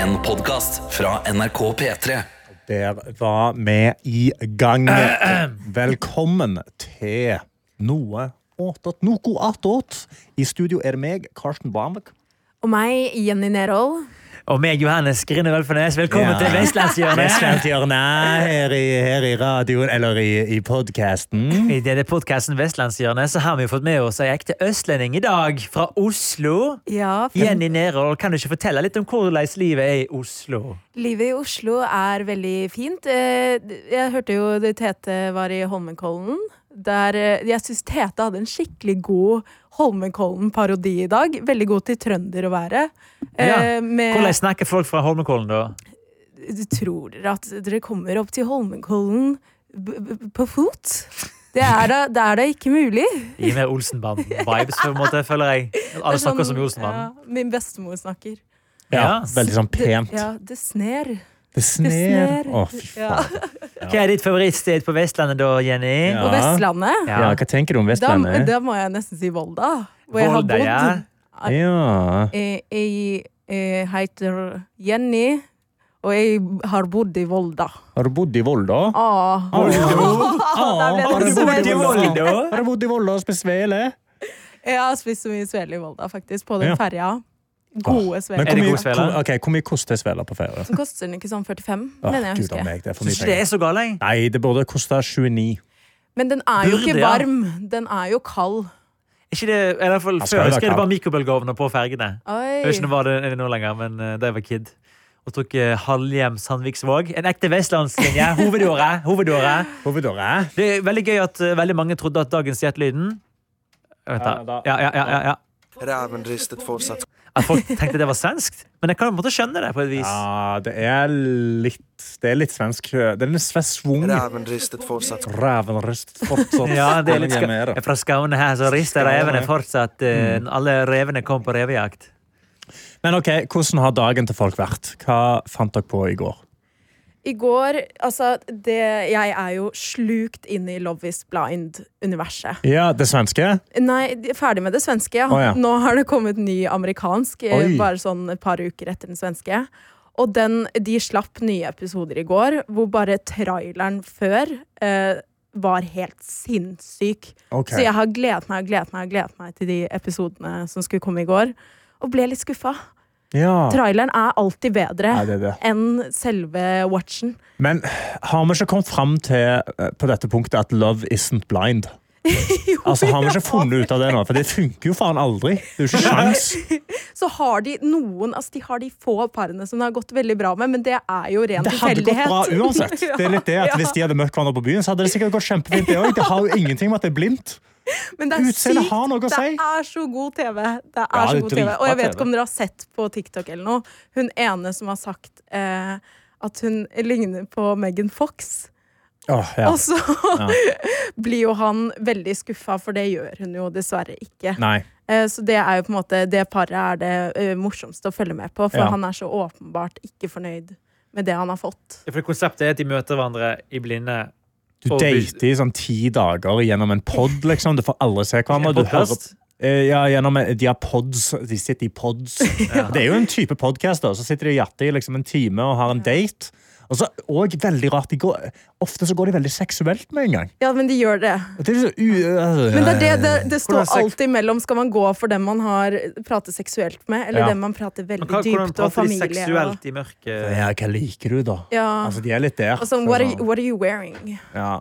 En podkast fra NRK P3. Der var vi i gang. Velkommen til Noe attåt. Noe attåt. I studio er det meg, Karsten Barmek. Og meg, Jenny Nerhold. Og meg, Johannes Grine Velfernes. Velkommen Ja. til Vestlandshjørnet. Vestlandshjørnet her, i- her i radioen, eller i, i podkasten. I denne podkasten Vestlandshjørnet så har vi jo fått med oss ei ekte østlending i dag, fra Oslo. Ja, for Jenny Nerold, kan du ikke fortelle litt om hvordan livet er i Oslo? livet i Oslo er veldig fint. Eh, Jeg hørte jo det Tete var i Holmenkollen. Der eh, jeg syns Tete hadde en skikkelig god Holmenkollen-parodi i dag. Veldig god til trønder å være. Eh, Ja. med- Hvordan snakker folk fra Holmenkollen, da? Du tror dere at dere kommer opp til Holmenkollen b b på fot? Det er da, det er da ikke mulig. Gi meg Olsenbanden-vibes, på en måte, føler jeg. Alle er snakker sånn- som i Olsenbanden. Ja, min bestemor snakker. Ja, Ja. veldig sånn pent. Det, ja, det sner. Det sner. Å, fy Ja. faen. Hva er ditt favorittsted på Vestlandet, da, Jenny? Ja. Og Vestlandet. Ja, hva tenker du om Da, Vestlandet? da må jeg nesten si Volda. Hvor jeg har Volda, bodd. ja. Ja. Jeg, jeg, jeg heter Jenny, og jeg har bodd i Volda. Har du bodd i Volda? Ah. Ah, ble det har du så bodd i veldig Volda? sånn. Har du bodd i Volda og spist svele? Jeg har spist så mye svele i Volda, faktisk. På den Ja. ferja. Gode Men. Er hvor det mye, god svele? hvor, mye koster sveler på ferie? Som koster den ikke sånn 45, oh, mener jeg husker. meg, det er Syns det er så galt, jeg. Nei, det burde koste 29. Men den er jo ikke varm. Den er jo kald. Ikke det, i hvert fall Før husker jeg det var mikrobølgeovner på fergene. Oi. Jeg vet ikke om det var det nå lenger, men eh, da jeg var kid. Og tok halvhjem Halhjem Sandviksvåg. En ekte vestlandslinje. Hovedåret. Hovedåret. Hovedåret? Det er veldig gøy at eh, veldig mange trodde at dagens Gjetelyden Vent, da- Ja, ja, ja, ja, ja. Ræven ristet fortsatt. At folk tenkte det var svenskt. Men jeg kan på en måte skjønne det. på et vis Ja, det er litt Det er litt svensk. Det er litt svensk svung. Ræven ristet fortsatt. Rævenrist fortsatt. Ja, det er litt ska. Fra Skåne her så rister revene fortsatt. eh, Mm. Alle revene kom på revejakt. Men ok, hvordan har dagen til folk vært? Hva fant dere på i går? I går Altså, det Jeg er jo slukt inn i Love is blind-universet. Ja, det svenske? Nei, er ferdig med det svenske. Oh, ja. Nå har det kommet ny amerikansk, eh, Oi. bare sånn et par uker etter den svenske. Og den, de slapp nye episoder i går, hvor bare traileren før eh, var helt sinnssyk. Okay. Så jeg har gledet meg og gledet meg, gledet meg til de episodene som skulle komme i går. Og ble litt skuffa. Ja. Traileren er alltid bedre ja, det er det. enn selve watchen. Men har vi ikke kommet fram til eh, på dette punktet at love isn't blind? Altså, Har vi ikke funnet ut av det nå? For det funker jo faen aldri. Det er jo ikke sjans. Så har de noen altså De har de få parene som det har gått veldig bra med, men det er jo ren tilfeldighet. Det hadde gått bra uansett. Det er litt det at Hvis de hadde møtt hverandre på byen, så hadde det sikkert gått kjempefint. Det også. Det har jo ingenting med at det er blindt. Men det er Utseendet sykt. har noe å Det er så god TV. Det er Ja, så god TV. Og jeg vet ikke om dere har sett på TikTok eller noe. Hun ene som har sagt eh, at hun ligner på Megan Fox. Åh, ja. Og så blir jo han veldig skuffa, for det gjør hun jo dessverre ikke. Nei. Eh, så det er jo på en måte Det paret er det eh, morsomste å følge med på, for Ja. han er så åpenbart ikke fornøyd med det han har fått. For Konseptet er at de møter hverandre i blinde. Du dater i sånn ti dager gjennom en pod, liksom. Du får aldri se hverandre. Du hører, eh, ja, gjennom de har pods. De sitter i pods. Det er jo en type podkast. Så sitter de og jatter i liksom en time og har en date. Og så, og veldig rart, de går, Ofte så går de veldig seksuelt med en gang. Ja, men de gjør det. Det er så u... altså, Men det, er det, det, det står alltid mellom skal man gå for dem man har prater seksuelt med, eller Ja. dem man prater veldig hva- Hvordan dypt og prater de seksuelt Og, seksuelt i mørket? Ja, hva liker du, da? ja. Altså, De er litt der. og sånn, what, are you, what are you wearing? Ja.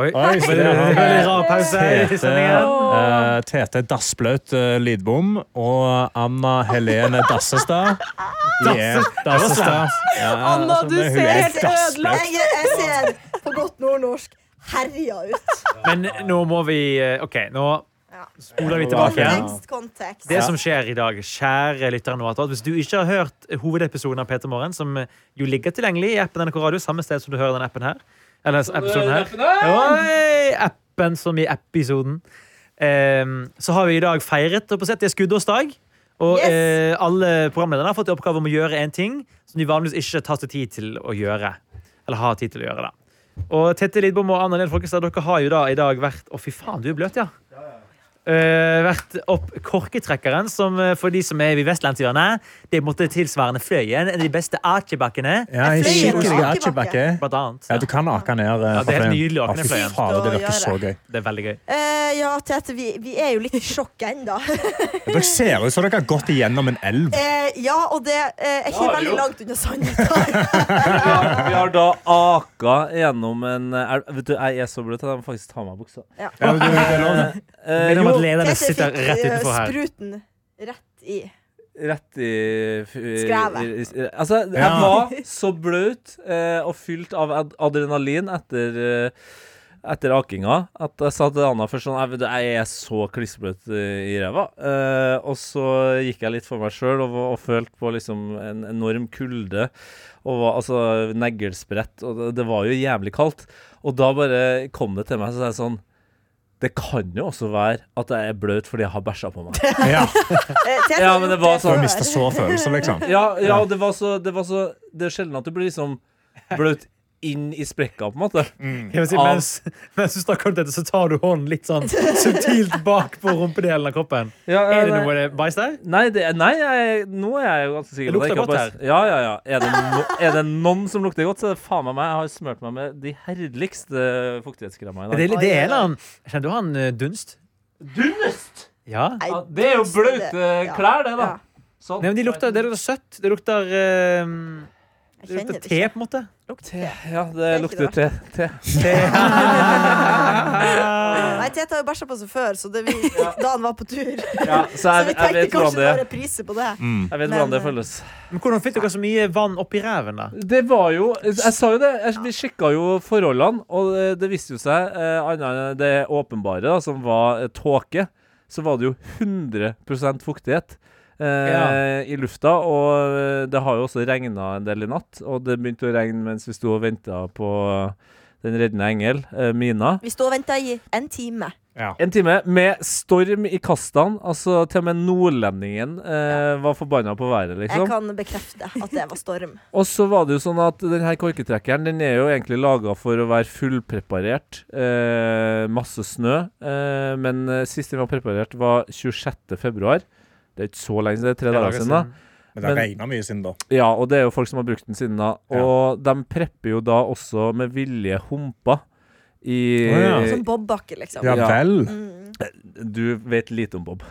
Oi, Oi, så det var- veldig rar pause i Tete, sendingen. eh, Tete Dassblaut eh, Lidbom og Anna Helene Dassestad. Dassestad. Ja, Anna, altså, du ser er helt ødelagt Jeg, jeg ser på godt nordnorsk herja ut. Men nå må vi eh, OK, nå spoler vi tilbake. Kontekst. Det som skjer i dag, kjære lyttere nå, at Hvis du ikke har hørt hovedepisoden av Peter Morgen, som jo ligger tilgjengelig i appen NRK Radio, samme sted som du hører denne appen her Eller episoden her. Oi, appen som i episoden. Um, så har vi i dag feiret og på sett det er skuddårsdag. Og Yes. eh, alle programlederne har fått i oppgave om å gjøre en ting som de vanligvis ikke tar seg tid til å gjøre. Eller har tid til å gjøre. da Og Tette Lidbom og Anna Lill Folkestad, dere har jo da i dag vært Å, fy faen, du er bløt, ja. Eh, vært opp korketrekkeren, som uh, for de som er i vestlandshjørnet, det måtte tilsvarende Fløyen. En av de beste akebakkene, Ja, en skikkelig akebakke. Ja. Ja, du kan ake ned. uh, Ja, det er helt Fløyen. nydelig å ake Ja, ned Fløyen. fader, det virker så gøy. Det er veldig gøy. Uh, ja, Tete, vi, vi er jo litt i sjokk ennå. Dere ser ut som dere har gått igjennom en elv. Eh, ja, og det er ikke Ja, veldig jo. langt unna sannheten. Vi har da aka gjennom en elv. Vet du, jeg er så bløt at jeg må faktisk ta av meg buksa. Ja, men du, det er lov, det. Om at lederne Tete sitter fikk rett eh, utenfor her. spruten rett i. rett i, Skrevet. Altså, jeg Ja. var så blaut eh, og fylt av ad adrenalin etter eh, etter akinga at jeg sa til Anna først sånn «Nei, Jeg er så klissbløt eh, i ræva. Eh, og så gikk jeg litt for meg sjøl og, og følte på liksom en enorm kulde. Og var, altså neglesprett. Og det, det var jo jævlig kaldt. Og da bare kom det til meg, så sa jeg sånn Det kan jo også være at jeg er bløt fordi jeg har bæsja på meg. Ja, Eh, Ja, men det var sånn Du har mista sårfølelse, liksom. Ja, ja det var så Det, var så, det er sjelden at du blir liksom blaut inn i sprekka, på en måte. Mm. si, Av- mens, mens du snakker om dette, så tar du hånden litt sånn subtilt bak på rumpedelen av kroppen. Ja, Er det nei- noe bæsj der? Nei, det, nei jeg, nå er jeg jo ganske sikker Det lukter godt her. Ja, ja, ja. Er det, no, er det noen som lukter godt, så er det faen meg meg. Jeg har smurt meg med de herligste fuktighetskremene i Det, dag. det er en Kjenner du han eh, Dunst? Dunst! Ja. Nei, Ja, det er jo det- blaute klær, det, da. Ja, Sånn. Nei, men de lukter, det lukter søtt. Det lukter jeg Det lukter det te, på en måte. Lukter Te, te. ja, det Det er lukter det te. te. Nei, Tete har jo bæsja på seg før, så det vi, da han var på tur. Ja, så Så vi tenkte kanskje bare det reprise på det. Mm. Jeg vet Men, hvordan det eh, føles. Men hvordan fikk dere så mye vann oppi ræven, da? Det var jo Jeg sa jo det. Jeg, vi sjekka jo forholdene, og det, det viste jo seg, eh, annet enn det åpenbare, da, som var eh, tåke, så var det jo 100% fuktighet. Eh, Ja. I lufta, og eh, det har jo også regna en del i natt. Og det begynte å regne mens vi sto og venta på Den reddende engel, eh, Mina. Vi sto og venta i en time. Ja. En time med storm i kastene. Altså Til og med nordlendingen eh, var forbanna på været, liksom. Jeg kan bekrefte at det var storm. Og så var det jo sånn at den her korketrekkeren Den er jo egentlig laga for å være fullpreparert. Eh, masse snø. Eh, men sist den var preparert, var 26. Det er ikke så lenge siden, det er tre dager siden. da Men det har regna mye siden da. Ja, og det er jo folk som har brukt den siden da. Ja. Og de prepper jo da også med vilje humper i oh, ja. Som Bob-bakke, liksom. Ja Ja. vel. Mm. Du vet lite om Bob.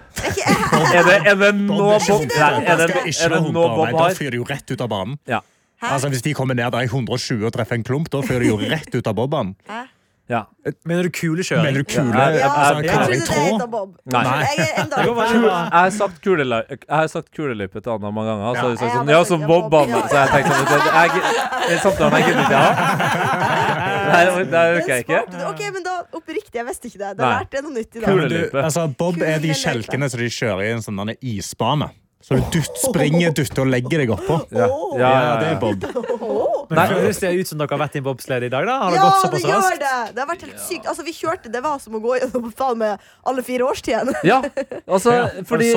Er det, er det nå Bob har? er Nei, er det, er det nå Bob har? Da fyrer de jo rett ut av banen. Ja. Altså Hvis de kommer ned der i 120 og treffer en klump, da fyrer de jo rett ut av bobben. Ja. Mener du kulekjøring? Mener du kule Ja, Ja, altså, jeg trodde det heter het Bob. Nei. Jeg har sagt kuleløype jeg har sagt kuleløype til Anna mange ganger. Så Ja. hun sagt sånn, ja, som Bob Bob, ja. Så jeg tenkte sånn jeg, jeg, samtalen jeg gidder ikke ha. Nei, det orker jeg ikke. Ok, men da oppriktig, jeg visste ikke det. Da lærte jeg noe nytt i dag. Du, altså, Bob er de kjelkene som de kjører i en sånn isbane. Så du dutt, springer, dutter og legger deg oppå. Ja, ja, Ja, det er Bob. Nei. Det ut som dere har vært i en bobsled i dag? da? Har det Ja, gått det såpass gjør Ja, det! Det har vært helt sykt. Altså, vi kjørte, Det var som å gå gjennom faen med alle fire årstidene. Ja, altså. Fordi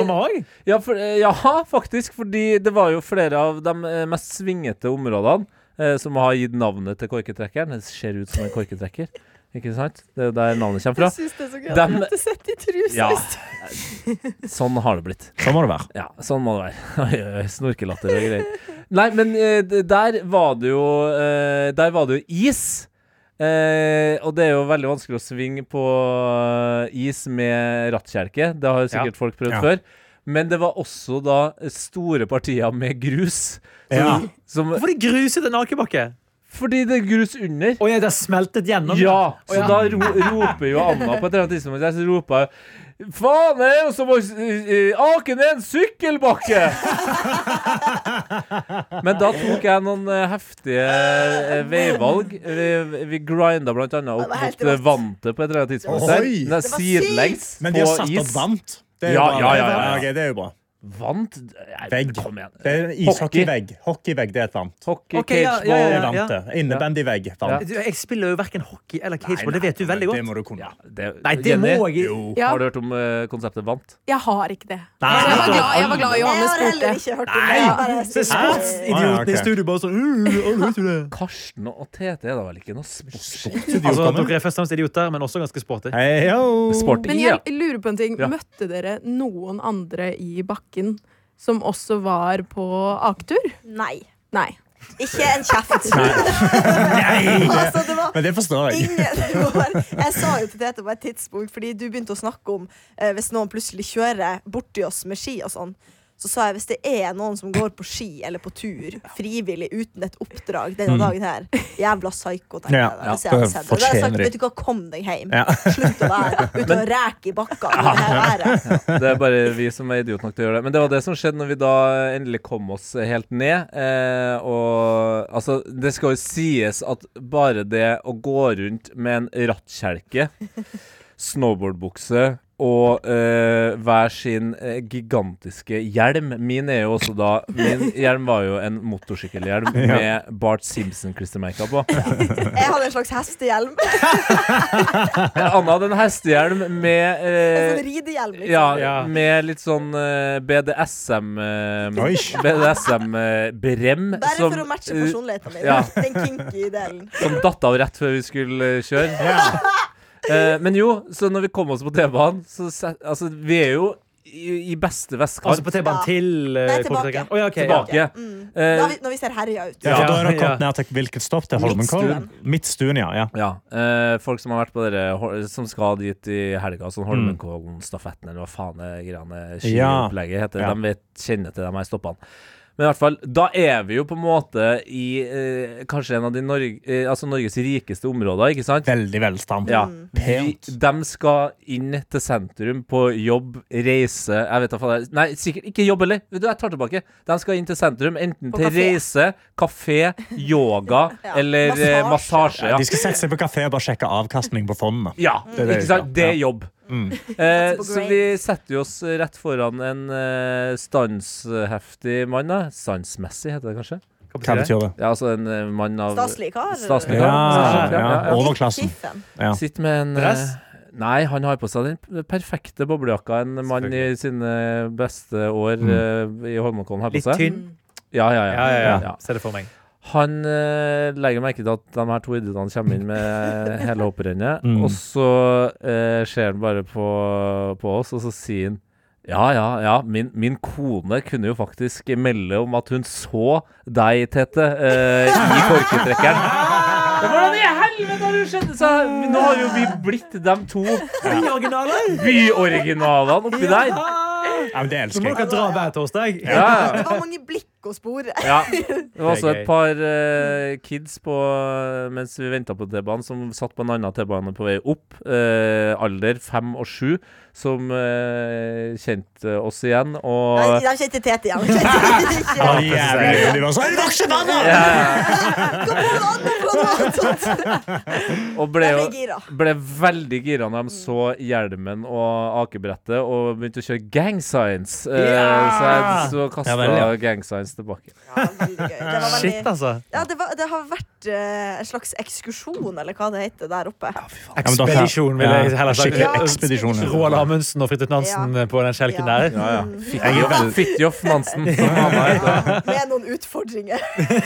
ja, for, ja, faktisk. Fordi det var jo flere av de eh, mest svingete områdene eh, som har gitt navnet til korketrekkeren. Det ser ut som en korketrekker. Ikke sant? Det er der navnet kommer fra. Jeg syns det er så gøy Dem- at du sitter i truse. Ja. Sånn har det blitt. Sånn må det være. Ja, sånn må det være. Snorkelatter og greier. Nei, men eh, der var det jo eh, Der var det jo is. Eh, og det er jo veldig vanskelig å svinge på is med rattkjelke. Det har jo sikkert folk prøvd Ja. før. Men det var også da store partier med grus. Som, Ja. som, Hvorfor er det grus i den akebakke? Fordi det er grus under. Å ja, det har smeltet gjennom? Ja, så ja. da ro, roper jo Anna på et eller annet tidspunkt Jeg roper Faen, det er jo som å ake ned en sykkelbakke! Men da tok jeg noen eh, heftige eh, veivalg. Vi, vi grinda blant annet opp mot eh, vantet på et eller annet tidspunkt. der. Oi! Den er Det var sidelengs Men de har satt is. opp vant. Det er jo Ja, bra. ja, ja, ja. det er jo bra. Vant Vegg. Kom igjen. Det er en ishockeyvegg. Hockeyvegg, det er et vant. Hockey, okay, ja, cageball ja, Det ja, er vant, det. Innebandywegg. Vant. Du, Jeg spiller jo verken hockey eller cageball, det vet du veldig godt. Det må du kunne. Det, Nei, det må jeg Jo. Ja. Har du hørt om uh, konseptet vant? Jeg har ikke det. Nei, jeg, var glad, jeg var glad Jeg Johannes har heller spurte. ikke hørt om det. Jeg bare Så sier- sportsidioten ja, ok. i studio bare sånn. Karsten og Tete er da vel ikke noe sport? Altså, Dere er først og fremst idioter, men også ganske sporty. Men jeg lurer på en ting. Ja. Møtte dere noen andre i bakken som også var på aketur? Nei. Nei. Ikke en kjeft. Nei. altså, det var Men det forstår jeg. ingen det var, Jeg sa jo til Tete på et tidspunkt, fordi du begynte å snakke om eh, hvis noen plutselig kjører borti oss med ski og sånn. Så sa jeg hvis det er noen som går på ski eller på tur frivillig uten et oppdrag denne dagen her, jævla psyko, tenker Ja, jeg. da, hvis jeg hadde det sett det. Da hadde jeg sagt, vet du hva, kom deg hjem. Ja. Slutt å være ute og reke i bakkene. i det. Det er bare vi som er idiot nok til å gjøre det. Men det var det som skjedde når vi da endelig kom oss helt ned. Eh, og altså, det skal jo sies at bare det å gå rundt med en rattkjelke, snowboardbukse og eh, hver sin eh, gigantiske hjelm Min er jo også da Min hjelm var jo en motorsykkelhjelm med Bart Simpson-klistremerker på. Jeg hadde en slags hestehjelm. Anna hadde en hestehjelm med En eh, sånn ridehjelm. Liksom. Ja, Ja. med litt sånn eh, BDSM eh, BDSM-brem Bare som, for å matche eh, personligheten min. ja. Den kinky delen. som datt av rett før vi skulle kjøre. kjøre. Eh, men jo, så når vi kom oss på T-banen, så set, Altså, vi er jo i, i beste vestkant. Altså på T-banen Ja. til uh, Nei, tilbake. Oh, ja, okay, tilbake. ja. Mm. Eh, Da vi, når vi ser herja ut. Ja, da har dere kommet ned til hvilket stopp? Til Holmenkollen? Midtstuen, ja. ja. Ja. eh, folk som har vært på dere Som skal dit i helga, sånn Holmenkollen-stafetten, eller hva faen det greiene skiopplegget heter. Ja. De vet, kjenner til de her stoppene. Men i hvert fall, da er vi jo på en måte i eh, kanskje en av de Norge, eh, altså Norges rikeste områder, ikke sant? Veldig velstand. Ja. Mm. Vi, Pent. de skal inn til sentrum på jobb, reise Jeg vet da faen Nei, sikkert ikke jobb heller. Vet du, jeg tar tilbake. De skal inn til sentrum, enten På til kafé. reise, kafé, yoga Ja. eller eh, Massasje. massasje. Ja. De skal sette seg på kafé og bare sjekke avkastning på fondene. Ja, Det er det ikke sant? Det er jobb. Mm. Eh, så vi setter oss rett foran en eh, standsheftig mann, da. Standsmessig, heter det kanskje? Hva betyr det? Ja, altså en eh, mann av Staselig kar. Staselig Ja, kar. ja, Overklassen. Kiffen. Ja. Sitter med en Dress? eh, Nei, han har på seg den perfekte boblejakka en mann i sine beste år Mm. eh, i Holmenkollen har på Litt seg. tynn. Ja, ja, ja. Ja, ja, ja. Ja. Se det for meg. Han eh, legger merke til at de her to idiotene kommer inn med hele hopprennet, Mm. og så eh, ser han bare på, på oss, og så sier han ja, ja, ja, min, min kone kunne jo faktisk melde om at hun så deg, Tete, eh, i korketrekkeren. Hvordan i helvete har det skjedd? Så, nå har jo vi blitt dem to byoriginalene oppi der. Ja, men det Så elsker må jeg. dere dra hver torsdag. Ja, Det var mange blikk spore. ja. Det var også et par uh, kids på, mens vi venta på T-banen, som satt på en annen T-bane på vei opp. Uh, alder fem og sju, som uh, kjente oss igjen. Nei, Og de kjente Tete igjen. De var sånn, og ble, ble veldig gira når de så hjelmen og akebrettet og begynte å kjøre gang signs. Så jeg så kasta Ja ja. gang signs tilbake. Ja, veldig gøy. Det var Shit, veldig altså. ja, det, var, det har vært uh, en slags ekskursjon, eller hva det heter, der oppe. dere- Ekspedisjon, vil jeg heller sagt. Ja. ekspedisjon. ja. Roald Amundsen og Fridtjof Nansen Ja. på den kjelken Ja. der. Ja, ja. Fridtjof Nansen. Med noen utfordringer.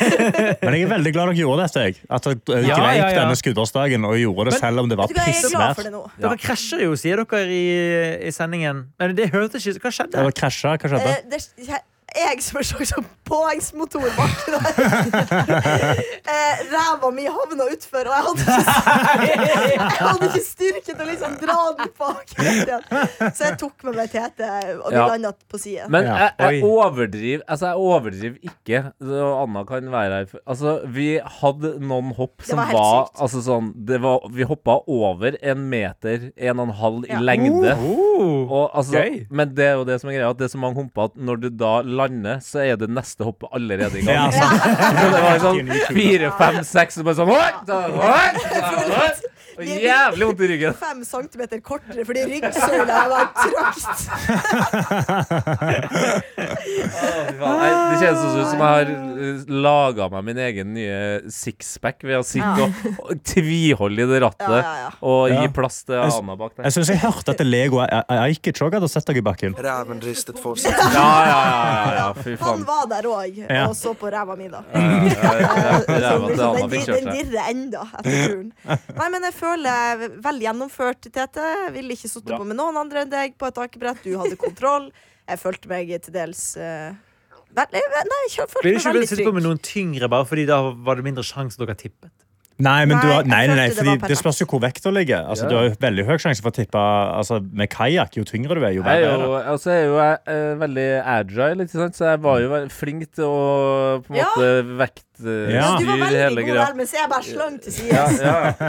Men jeg er veldig glad dere gjorde dette. jeg. At dere eh, Ja, greip ja, ja. denne skuddårsdagen og gjorde det Men- selv om det var pissvær. det. Ja. Dere krasjer jo, sier dere i, i sendingen. Men det hørtes ikke Hva skjedde? Dere krasja, hva skjedde? Eh, det, jeg, som en slags påhengsmotor baki der. eh, ræva mi havna utfor, og jeg hadde ikke, jeg hadde ikke styrke til å liksom dra den bak. Så jeg tok med meg Tete, og vi Ja. landa på siden. Men jeg, jeg overdriver Altså, jeg overdriver ikke. Og Anna kan være her. for- Altså, vi hadde noen hopp som var var. Altså sånn det var, Vi hoppa over en meter, en og en halv i Ja. lengde. Oh. Og, altså, Men det er jo det som er greia, at det er så mange humper at når du da lander, så er det neste hoppet allerede i gang. Ja, sant. Så det var sånn fire, fem, seks og bare sånn what? What? What? Og. Jævlig vondt i ryggen. Fem centimeter kortere fordi ryggsøyla var trakt. Nei, det kjennes ut som jeg har laga meg min egen nye sixpack ved å sitte og, og tviholde i det rattet Ja, ja, ja. og gi plass til Anna bak der. Jeg syns jeg hørte at Lego Ajkic òg hadde sett deg i bakken. Ræven ristet fortsatt. Ja, ja, ja, Han faen. var der òg Ja. og så på ræva mi, da. Liksom, den, dirrer enda etter turen. Nei, men jeg føler vel gjennomført, Tete. Ville ikke sittet på med noen andre enn deg på et akebrett. Du hadde kontroll. Jeg følte meg til dels uh, Nei, jeg følte meg Vil du meg ikke veldig sitte på med noen tyngre, bare fordi da var det mindre sjanse dere tippet? Nei, men du har, nei, nei, nei det fordi det spørs jo hvor vekta ligger. Altså, Ja. Du har jo veldig høy sjanse for å tippe altså, med kajakk. Jo tyngre du er, jo Jeg er verre er det. altså jeg er jo eh, veldig agile, ikke sant? så jeg var jo flink til å på en Ja. måte vektstyre Ja. Du var veldig god der, mens jeg bare slang til ja.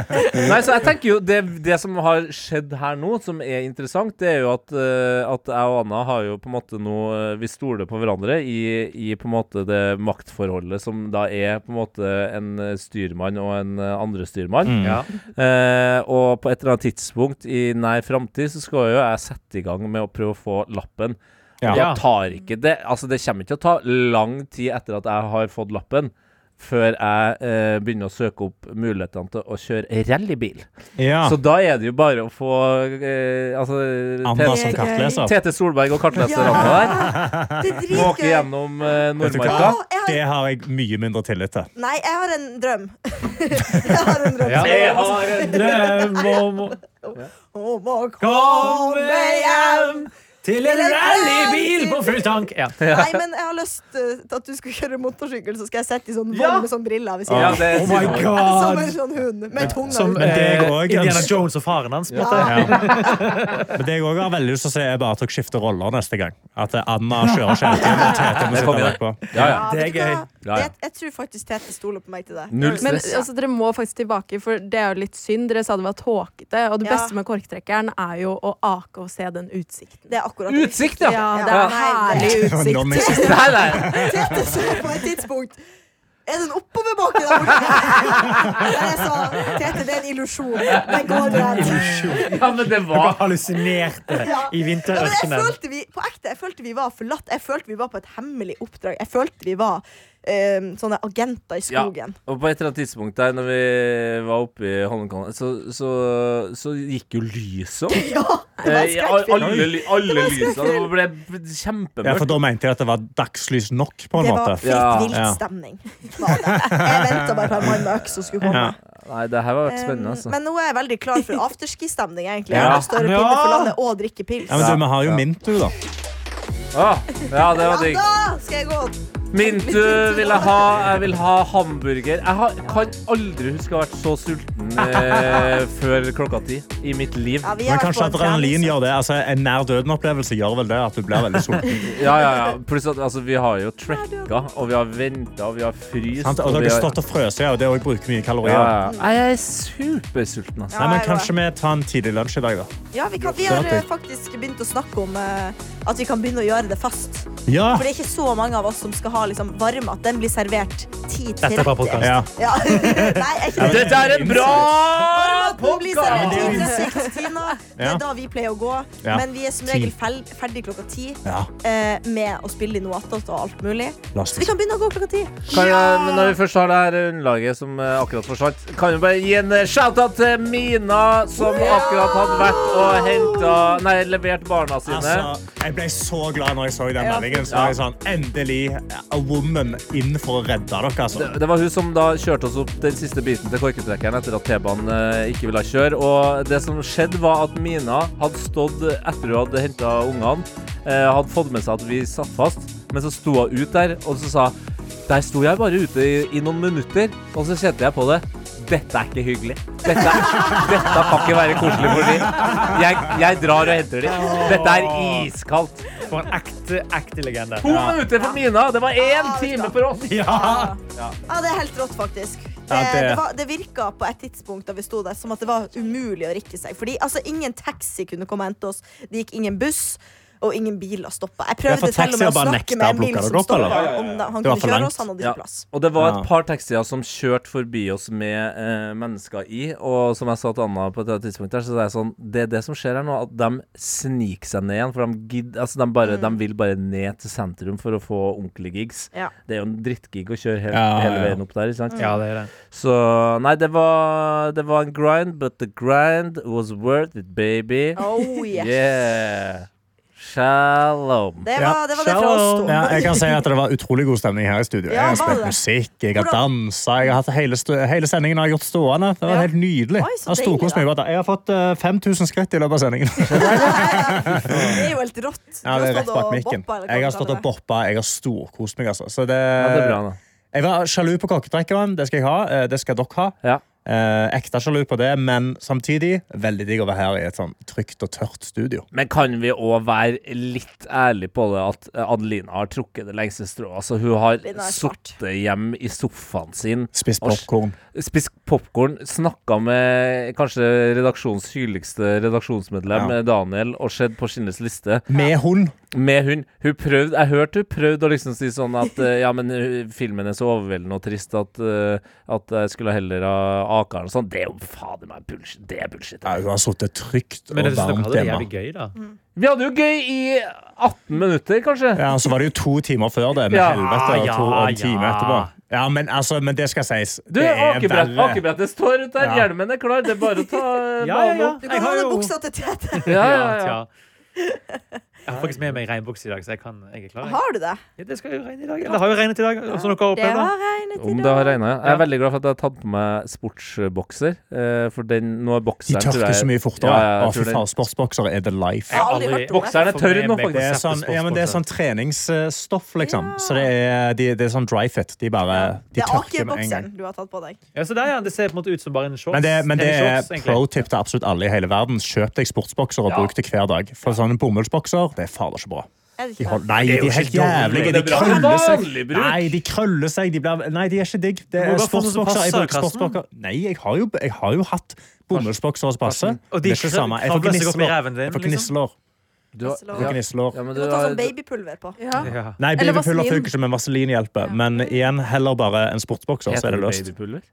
Nei, så jeg tenker jo det, det som har skjedd her nå, som er interessant, det er jo at, eh, at jeg og Anna har jo på en måte nå eh, Vi stoler på hverandre i, i på en måte det maktforholdet som da er på en måte en eh, styrmann og en eh, andre styrmann. Mm. Ja. Eh, og på et eller annet tidspunkt i nær framtid så skal jo jeg sette i gang med å prøve å få lappen. Ja. Tar ikke det Altså, det kommer ikke til å ta lang tid etter at jeg har fått lappen. Før jeg eh, begynner å søke opp mulighetene til å kjøre rallybil. Ja. Så da er det jo bare å få eh, altså, Anna som kartleser. Tete Solberg og kartleser Anna der. Er Måke gjennom eh? Nordmarka. Det har jeg mye mindre tillit til. nei, jeg har en drøm. jeg har en drøm. Ja. Jeg har en drøm om å Om å Komme hjem til en rallybil på full tank! Ja. Nei, men jeg har lyst eh, til at du skal kjøre motorsykkel, så skal jeg sette i sånn vogn med sånn briller ved Ja, siden av. Oh my Som en sånn hund med tunga Som ut. Men det eh, jeg Indiana Jones og faren hans. Ja. Men det jeg også har veldig lyst til å se, er bare at dere skifter roller neste gang. At Anna kjører kjelken og Tete må sitte bakpå. Ja, ja. Ja, det er gøy. Ja, ja. Jeg, jeg tror faktisk Tete stoler på meg til det. Null Men altså, dere må faktisk tilbake, for det er jo litt synd. Dere sa det var tåkete, og det beste med korktrekkeren er jo å ake og se den utsikten. Det er akkurat. Utsikt, ja! Ja, det er herlig utsikt. Nei, nei. Tete så på et tidspunkt Er det en oppoverbakke der borte? Jeg sa Tete, det er en illusjon. Den går rett. Ja, men det var hallusinerte Ja. i Ja, jeg følte vi, på ekte, jeg følte vi var forlatt. Jeg følte vi var på et hemmelig oppdrag. Jeg følte vi var eh, sånne agenter i Ja. skogen. Og på et eller annet tidspunkt der Når vi var oppe i Holmenkollen, så, så, så gikk jo lyset opp. Ja, det var Eh, skrekkfilm. alle alle lysene. Det ble kjempemørkt. Ja, for da mente jeg at det var dagslys nok, på en Det var måte. fritt Ja. vilt-stemning. var det. Jeg venta bare på en mann med øks som skulle komme. Ja. Nei, det her var Um, spennende, altså. Men nå er jeg veldig klar for afterski-stemning. egentlig Jeg Ja. har større pinne for landet og drikke pils. Ja, men du, vi har jo Ja. Mintu, da. Ah, ja, det var digg. Ja, da skal jeg gå. Mintu vil jeg ha. Jeg vil ha hamburger. Jeg har, kan aldri huske å ha vært så sulten eh, før klokka ti i mitt liv. Ja, Men kanskje en adrenalin gjør det. Altså, en nær døden-opplevelse gjør vel det, at du blir veldig sulten. Ja, ja, ja. Pluss at altså, vi har jo trekka, og vi har venta, og vi har fryst. Sant? Og vi dere har stått og frøst, ja, og det òg bruker mye kalorier. ja. Jeg er supersulten, altså. Nei, men Kanskje vi tar en tidlig lunsj i dag, da. Ja, vi, kan, vi har faktisk begynt å snakke om uh, at vi kan begynne å gjøre det fast. Ja! For det er ikke så mange av oss som skal ha liksom, varmmat. Den blir servert 10 Dette er bare 30. podcast. ja. Ja. Nei, er ikke det. Dette er en bra podkast! 10 Tina. Det er da vi pleier å gå. Men vi er som regel ferdig klokka ti ja. eh, med å spille inn noe og alt mulig. Så vi kan begynne å gå klokka ti. Kan jeg, men når vi først har det her underlaget som eh, akkurat forsvant, kan vi bare gi en eh, shout-out til Mina, som akkurat hadde vært og henta Nei, levert barna sine. Altså, jeg ble så glad når jeg så den meldingen. Så var jeg sånn, Endelig a woman inn for å redde dere. Altså. Det, det var hun som da kjørte oss opp den siste biten til korketrekkeren etter at T-banen eh, ikke ville kjøre. Og det som skjedde, var at Mina hadde stått etter hun hadde henta ungene, eh, hadde fått med seg at vi satt fast, men så sto hun ut der, og så sa Der sto jeg bare ute i, i noen minutter, og så kjente jeg på det. Dette er ikke hyggelig. Dette, dette kan ikke være koselig for dem. Jeg, jeg drar og henter dem. Dette er iskaldt. For en ekte, ekte legende. To minutter for Mina! Det var én time for oss! Ja. Ja, det er helt rått, faktisk. Det, Ja, det- det, var, det virka på et tidspunkt da vi sto der som at det var umulig å rikke seg. Fordi altså, ingen taxi kunne komme og hente oss. Det gikk ingen buss. Og ingen biler stoppa. Jeg Ja, prøvde til og med å snakke med en bil som stoppa. han kunne kjøre oss, han hadde ikke plass. Og det var et par taxier som kjørte forbi oss med eh, mennesker i. Og som jeg sa til Anna på et tidspunkt der, så er det sånn Det er det som skjer her nå, at de sniker seg ned igjen. For de, gidd, altså de, bare, de vil bare ned til sentrum for å få ordentlige gigs. Ja. Det er jo en drittgig å kjøre hele, Ja, hele ja. veien opp der, ikke sant? Ja, det er det. Så nei, det var, det var en grind, but the grind was worth it, baby. Oh, yes. Yeah. Shalom. Det var det, var det fra oss to. Ja, jeg kan si at det var utrolig god stemning her i studio. Jeg har spilt musikk, jeg har dansa, jeg har hatt hele, hele sendingen har jeg gjort stående. Det var Ja. helt nydelig. Oi, Jeg deilig. Jeg har fått uh, 5000 skritt i løpet av sendingen. Det er jo helt rått. Ja, det er har rett stått bak mikken. Jeg har stått og boppa, jeg har storkost meg, altså. Så det, Ja, det er bra, da. Jeg var sjalu på kokketrekkeren. det skal jeg ha. eh, Det skal dere ha. Ja. Eh, ekte sjalu på det, men samtidig veldig digg å være her i et sånn trygt og tørt studio. Men kan vi òg være litt ærlige på det at Adelina har trukket det lengste strået? Altså, hun har sittet hjemme i sofaen sin, Spist popkorn. spist popkorn, snakka med kanskje redaksjonens hyggeligste redaksjonsmedlem, Ja. Daniel, og sett på Skinnes liste Med hund. med hun. Hun prøvde, Jeg hørte hun prøvde å liksom si sånn at eh, ja, men eh, filmen er så overveldende og trist at, eh, at jeg skulle heller ha Akeren og sånn. Det er jo fader meg bullshit. Det er bullshit. Ja, hun har sittet trygt Men og synes dere varmt hadde det hjemme. jævlig gøy, da. Vi hadde jo gøy i 18 minutter, kanskje. Ja, og så var det jo to timer før det, med Ja, helvete, og, to, og en ja, time ja. etterpå. Ja, men, altså, men det skal sies. Du, det er akebrett, verre. akebrettet står ute der. Ja. Hjelmen er klar. Det er bare å ta Ja, ja, ja. opp. Du Jeg kan har låne jo- buksa til Tete. Ja, ja, ja. Jeg har faktisk med meg regnbukse i dag, så jeg, kan, jeg er klar. Jeg. Har du det? Ja, det skal jo regne i dag. Eller har jo regnet i dag, som dere har Det opplevd. da. har regnet i Om det har dag. Jeg er veldig glad for at jeg har tatt på meg sportsbokser. eh, For den, nå er De bokseren De tørker så mye fortere. Ja, ja, fy faen, sportsboksere er the life. Jeg har aldri hørt om er tørr nå, faktisk. Det er sånn, ja, men det er sånn treningsstoff, liksom. Ja. Så det er, de, det er sånn dry fit. De bare de Det er tørker med en gang. du har tatt på deg. Ja, så der, ja, Det ser på en måte ut som bare en shorts. Men det, men det er pro tip til absolutt alle i hele verden. Kjøp deg sportsbokser og Ja. bruk det hver dag. For sånne bomullsbokser, det er fader så bra. De hold, nei, de er helt jævlige. De er krøller seg. Nei, de krøller seg. De blir, nei, de er ikke digg. Det er sportsbokser. Jeg bruker sportsbokser. Nei, jeg har jo, jeg har jo hatt bomullsbokser som passer. Og Det de er ikke samme. Jeg får kravler seg opp i gnisselår. din. Jeg får liksom. Du har, ja. Jeg ja, Du du må ta sånn babypulver på. Ja. Ja. Nei, babypulver funker ikke, men vaselin hjelper. Men igjen, heller bare en sportsbokser, så er det det løst. babypulver?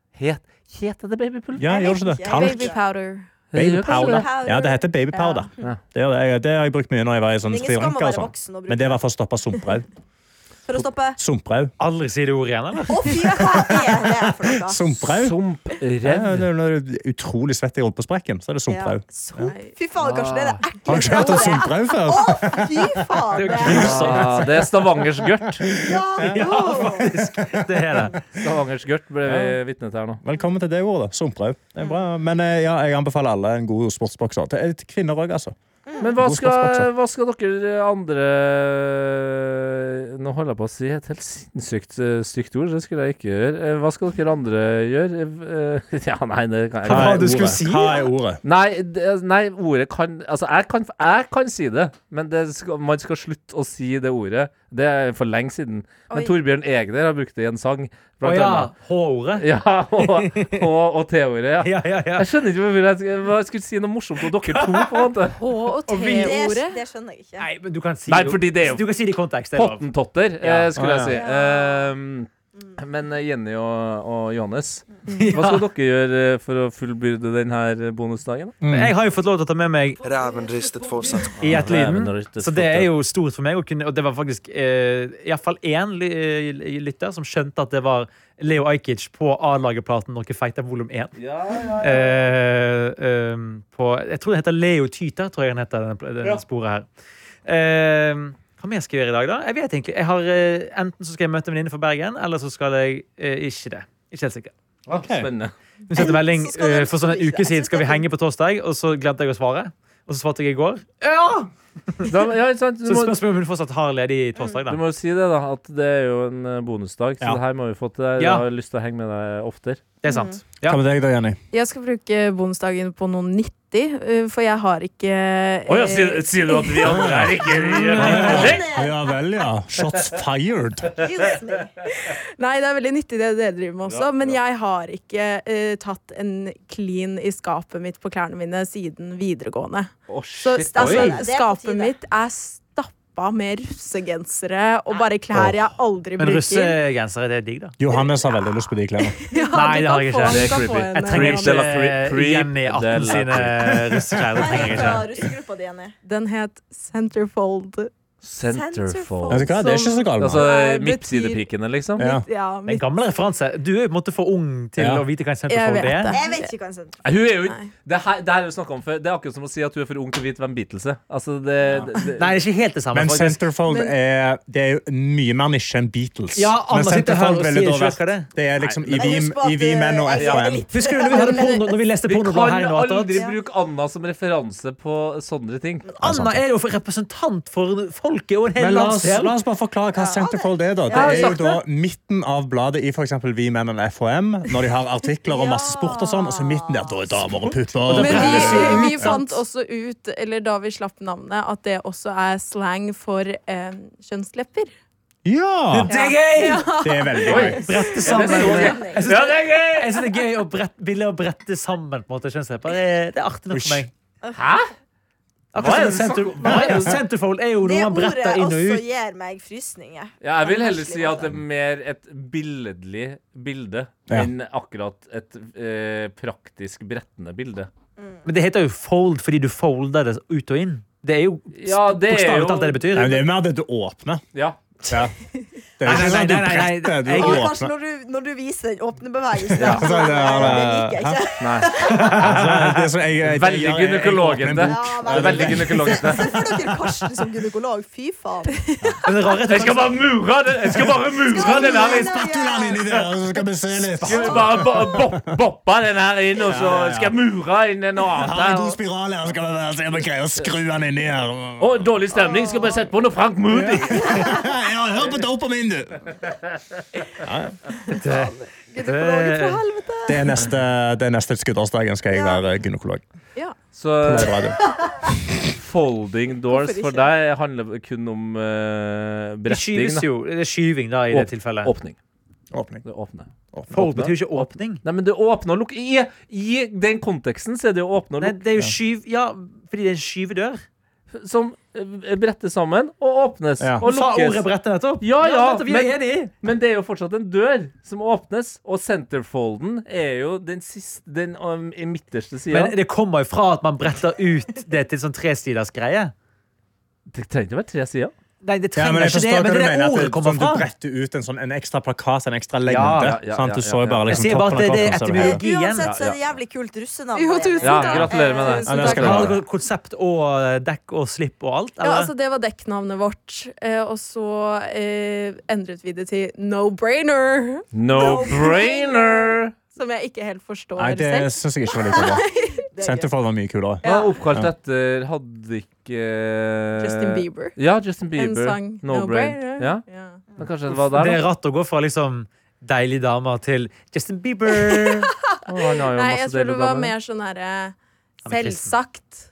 Heter det babypulver? Ja, gjør ikke det? Kalk. Kalk. Baby powder. Ja, det heter babypowder. Ja. Det, det. det har jeg brukt mye når jeg var i sånn Sri Lanka sånn. Men det var for å stoppe sumprau. For å stoppe Sumprau. Aldri si det ordet igjen, eller? Å, fy, hva er det for noe? Sumprau? Sumprev. er når du er utrolig svett i rumpesprekken, så er det sumprau. Ja. Fy faen, kanskje det er det Har du ikke hørt om sumprau før? Å, fy faen! Det er jo det- Ja, det er Stavangers gørt. Ja, Ja, faktisk. Det er det. Stavangers gørt ble vi vitne til her nå. Velkommen til det ordet. Sumprau. Det er bra. Men eh, ja, jeg anbefaler alle en god sportsbokser. Til til kvinner òg, altså. Men hva skal, hva skal dere andre Nå holder jeg på å si et helt sinnssykt eh, stygt ord. Det skulle jeg ikke gjøre. Eh, Hva skal dere andre gjøre? Eh, Ja, nei, det kan jeg Hva Hva er du ordet? si? Hva er ordet? Nei, det, nei, ordet kan Altså, jeg kan, jeg kan si det, men det skal, man skal slutte å si det ordet. Det er for lenge siden. Men Oi. Torbjørn Egner har brukt det i en sang. Å ja. H-ordet. Ja, H- og, og T-ordet. Ja. Ja, ja, ja. Jeg skjønner ikke hvorfor jeg, hva jeg skulle si noe morsomt om dere to. på en måte H- og T-ordet. det skjønner jeg ikke. Nei, men du kan si Nei, fordi det er jo- Du kan si det i kontekst. Det er lov. Hottentotter, Ja. eh, skulle jeg si. Ja. Ehm, men eh, Jenny og, og Johannes, hva skal dere gjøre eh, for å fullbyrde denne bonusdagen? Mm. Jeg har jo fått lov til å ta med meg Ræven ristet fortsatt. i ett lyden. Og Så det er jo stort for meg. Å kunne, og det var faktisk eh, iallfall én ly eh, lytter som skjønte at det var Leo Ajkic på A-lagerplaten Noe feite volum 1. ja, ja, ja. Eh, eh, på, jeg tror det heter Leo Tyter, tror jeg den heter, denne, den Ja. sporet her. Eh, hva mer skal jeg gjøre i dag, da? Jeg vet egentlig. Jeg har, eh, enten så skal jeg møte en venninne fra Bergen, eller så skal jeg eh, ikke det. Ikke helt sikker. Spennende. Hun sendte melding eh, for sånn en uke siden skal vi henge på torsdag, og så glemte jeg å svare. Og så svarte jeg i går. Ja! Da, ja, ikke sant? Du, Så må, spørsmålet om hun fortsatt har ledig torsdag. du må jo si det, da. At det er jo en eh, bonusdag. Så Ja. det her må vi få til. Jeg Ja. har lyst til å henge med deg oftere. Det er sant. Ja. Hva med deg da, Jenny? Jeg skal bruke bonusdagen på noen nyttig, uh, for jeg har ikke Å ja, sier, eh, sier du at vi andre er ikke Ja vel, ja. Shots fired. Nei, det er veldig nyttig det dere driver med også, men jeg har ikke eh, tatt en clean i skapet mitt på klærne mine siden videregående. Så altså, Oi. det på skapet mitt er stappa med russegensere og bare klær jeg aldri Men bruker. russegenser, det er digg, da. Johannes har veldig lyst på de klærne. Ja, Nei, det har jeg ikke. Det er creepy. Jeg trenger ikke Jenny 18 sine russeklær. Den het Centerfold. Centerfold. Vet du hva, Det er ikke så galt. Altså midtsidepikene, liksom? Ja. Ja, Det er en gammel referanse. Du er jo på en måte for ung til Ja. å vite hva en Jeg centerfold vet er. det. Jeg vet ikke hva en Centerfold Hun er jo det her, det her er om før. Det er akkurat som å si at du er for ung til å vite hvem Beatles er. Altså, det, det, det, Nei, det er ikke helt det samme. Men faktisk. Centerfold Men- er, det er jo mye mer nisje enn Beatles. Ja, Men og ville da vært- hva det er. Det er liksom Nei, i vi, vi menn og jeg FHM. Husker du når vi, hadde porno, når vi leste vi pornoblad kan her i noe aldri bruke Anna som referanse på sånne ting. Anna er jo representant for folket og en hel Men la oss, la oss bare forklare hva Centerfold er. da Det er jo da midten av bladet i f.eks. Vi menn og FHM, når de har artikler om masse sport og sånn, og så midten der da er damer og pupper. Men vi, vi fant også ut, eller da vi slapp navnet, at det også er slang for eh, kjønnslepper. Ja! Det er gøy! Det er veldig gøy. Brette sammen. det så Jeg syns Ja, det er gøy! jeg synes det er gøy å brette, å brette sammen på en måte kjønnslepper. Det, er- det er artig nok for meg. Hæ? Er Akkurat som. Centerfold er jo Det noe man bretter inn og ut. Det ordet også gir meg frysninger. Ja, jeg vil heller si at det er mer et billedlig bilde Ja. enn akkurat et eh, praktisk brettende bilde. Men det heter jo fold fordi du folder det ut og inn. Det er jo Ja, det er bokstavelig jo- talt det det betyr. Nei, men det er mer det du åpner. Ja. Ja. Det er ikke sånn at du bretter, du Jeg- kanskje åpner. når du, når du viser den åpne bevegelsen. Ja, så det- det liker jeg ikke. Nei. Altså, det er Veldig gynekologete. åpner veldig gynekologete. Se for dere Karsten som gynekolog. Fy faen. Jeg skal bare mure det! Jeg skal bare mure den her inn. Spatulaen inni der, så skal vi se litt. Skal vi bare bo- bo- boppa den her inn, og så skal jeg mure inn en Jeg har en god spiral her, så skal vi se om vi greier å skru den inni her. Å, dårlig stemning. Skal bare sette på noe Frank Moody. Ja, hør på dopamin, du! Gynekologen fra helvete. Det er neste, det er neste skuddårsdagen skal jeg være gynekolog. Ja. Så folding doors for deg handler kun om uh, Det bretting. skyves da. jo. Det er skyving, da, i det Åp- tilfellet. Åpning. Åpning. Det åpner. Fold betyr jo ikke åpning. Nei, men det åpner og lukker. I, I den konteksten så er det å åpne og Nei, lukke. det er jo skyv... Ja, fordi det er en skyvedør. Som eh, brettes sammen og åpnes Ja. og Sa ordet lukkes. brette nettopp. Ja, ja, ja er men- enige. Men det er jo fortsatt en dør som åpnes, og centerfolden er jo den siste Den um, i midterste sida. Men det kommer jo fra at man bretter ut det til sånn tresiders greie. Det trenger ikke være tre sider. Nei, det trenger ja, ikke det, men det er ordet det, kommer sånn, du bretter ut en, sånn, en ekstra plakat, en ekstra lengde. Ja, ja, ja, Du så jo bare liksom Jeg sier bare toppen at av det er kroppen. Uansett så er det jævlig kult russenavn. Jo, tusen takk. gratulerer med det. Ja, det skal du ha. Har dere konsept og eh, dekk og slipp og alt? Ja, altså Det var dekknavnet vårt. Eh, og så eh, endret vi det til No Brainer. No-brainer! Som jeg ikke helt forstår Nei, det selv. syns jeg ikke var like bra. Centerfold var mye kulere. Ja. Oppkalt etter Hadde ikke Justin Bieber. Ja, Justin En Bieber. sang. No, No brain. Brainer. Ja, Ja. men kanskje det var der, Det er rart å gå fra liksom deilige damer til Justin Bieber. oh, han har jo Nei, masse jeg tror det var damer. mer sånn herre er kristen. Selvsagt.